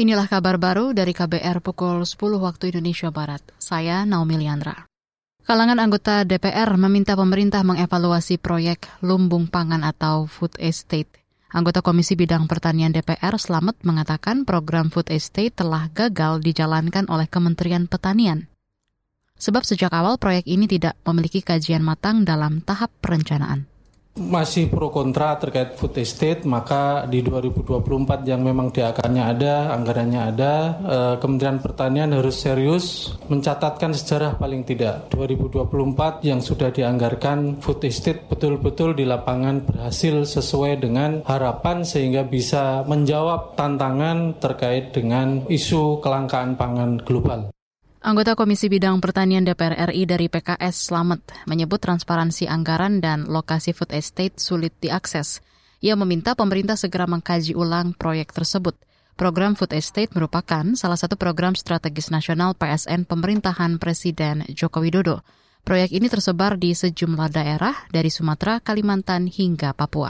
Inilah kabar baru dari KBR pukul 10 waktu Indonesia Barat. Saya Naomi Liandra. Kalangan anggota DPR meminta pemerintah mengevaluasi proyek lumbung pangan atau food estate. Anggota Komisi Bidang Pertanian DPR Slamet mengatakan program food estate telah gagal dijalankan oleh Kementerian Pertanian. Sebab sejak awal proyek ini tidak memiliki kajian matang dalam tahap perencanaan masih pro kontra terkait food estate maka di 2024 yang memang diakannya ada anggarannya ada eh, Kementerian Pertanian harus serius mencatatkan sejarah paling tidak 2024 yang sudah dianggarkan food estate betul-betul di lapangan berhasil sesuai dengan harapan sehingga bisa menjawab tantangan terkait dengan isu kelangkaan pangan global. Anggota Komisi Bidang Pertanian DPR RI dari PKS Slamet menyebut transparansi anggaran dan lokasi food estate sulit diakses. Ia meminta pemerintah segera mengkaji ulang proyek tersebut. Program Food Estate merupakan salah satu program strategis nasional PSN pemerintahan Presiden Joko Widodo. Proyek ini tersebar di sejumlah daerah dari Sumatera, Kalimantan hingga Papua.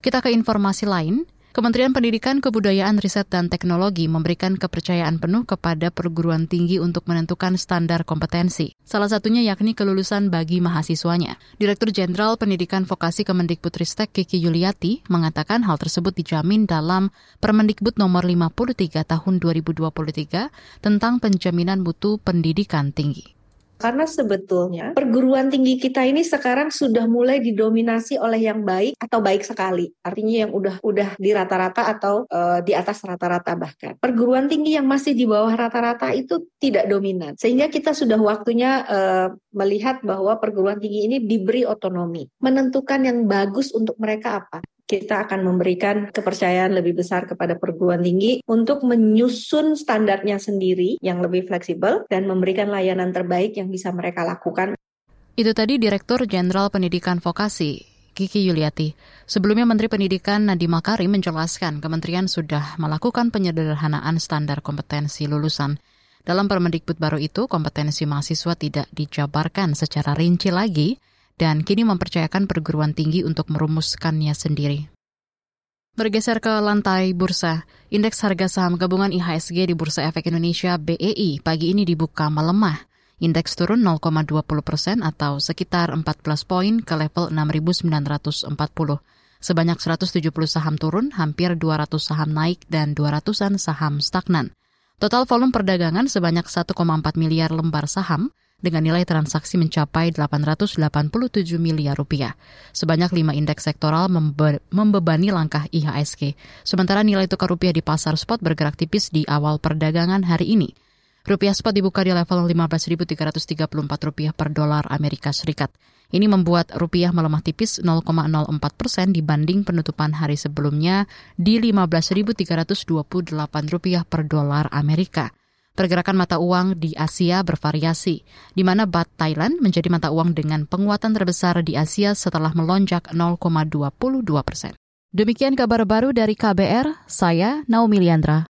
Kita ke informasi lain. Kementerian Pendidikan, Kebudayaan, Riset, dan Teknologi memberikan kepercayaan penuh kepada perguruan tinggi untuk menentukan standar kompetensi. Salah satunya yakni kelulusan bagi mahasiswanya. Direktur Jenderal Pendidikan Vokasi Kemendikbudristek Kiki Yuliati mengatakan hal tersebut dijamin dalam Permendikbud nomor 53 tahun 2023 tentang penjaminan mutu pendidikan tinggi. Karena sebetulnya perguruan tinggi kita ini sekarang sudah mulai didominasi oleh yang baik atau baik sekali. Artinya yang udah udah di rata-rata atau uh, di atas rata-rata bahkan. Perguruan tinggi yang masih di bawah rata-rata itu tidak dominan. Sehingga kita sudah waktunya uh, melihat bahwa perguruan tinggi ini diberi otonomi, menentukan yang bagus untuk mereka apa kita akan memberikan kepercayaan lebih besar kepada perguruan tinggi untuk menyusun standarnya sendiri yang lebih fleksibel dan memberikan layanan terbaik yang bisa mereka lakukan. Itu tadi Direktur Jenderal Pendidikan Vokasi, Kiki Yuliati. Sebelumnya Menteri Pendidikan Nadiem Makarim menjelaskan kementerian sudah melakukan penyederhanaan standar kompetensi lulusan. Dalam Permendikbud baru itu, kompetensi mahasiswa tidak dijabarkan secara rinci lagi, dan kini mempercayakan perguruan tinggi untuk merumuskannya sendiri. Bergeser ke lantai bursa, indeks harga saham gabungan IHSG di Bursa Efek Indonesia BEI pagi ini dibuka melemah. Indeks turun 0,20 persen atau sekitar 14 poin ke level 6.940. Sebanyak 170 saham turun, hampir 200 saham naik, dan 200-an saham stagnan. Total volume perdagangan sebanyak 1,4 miliar lembar saham, dengan nilai transaksi mencapai 887 miliar rupiah. Sebanyak lima indeks sektoral membe membebani langkah IHSG. Sementara nilai tukar rupiah di pasar spot bergerak tipis di awal perdagangan hari ini. Rupiah spot dibuka di level 15.334 rupiah per dolar Amerika Serikat. Ini membuat rupiah melemah tipis 0,04 persen dibanding penutupan hari sebelumnya di 15.328 rupiah per dolar Amerika. Pergerakan mata uang di Asia bervariasi, di mana bat Thailand menjadi mata uang dengan penguatan terbesar di Asia setelah melonjak 0,22 persen. Demikian kabar baru dari KBR, saya Naomi Liandra.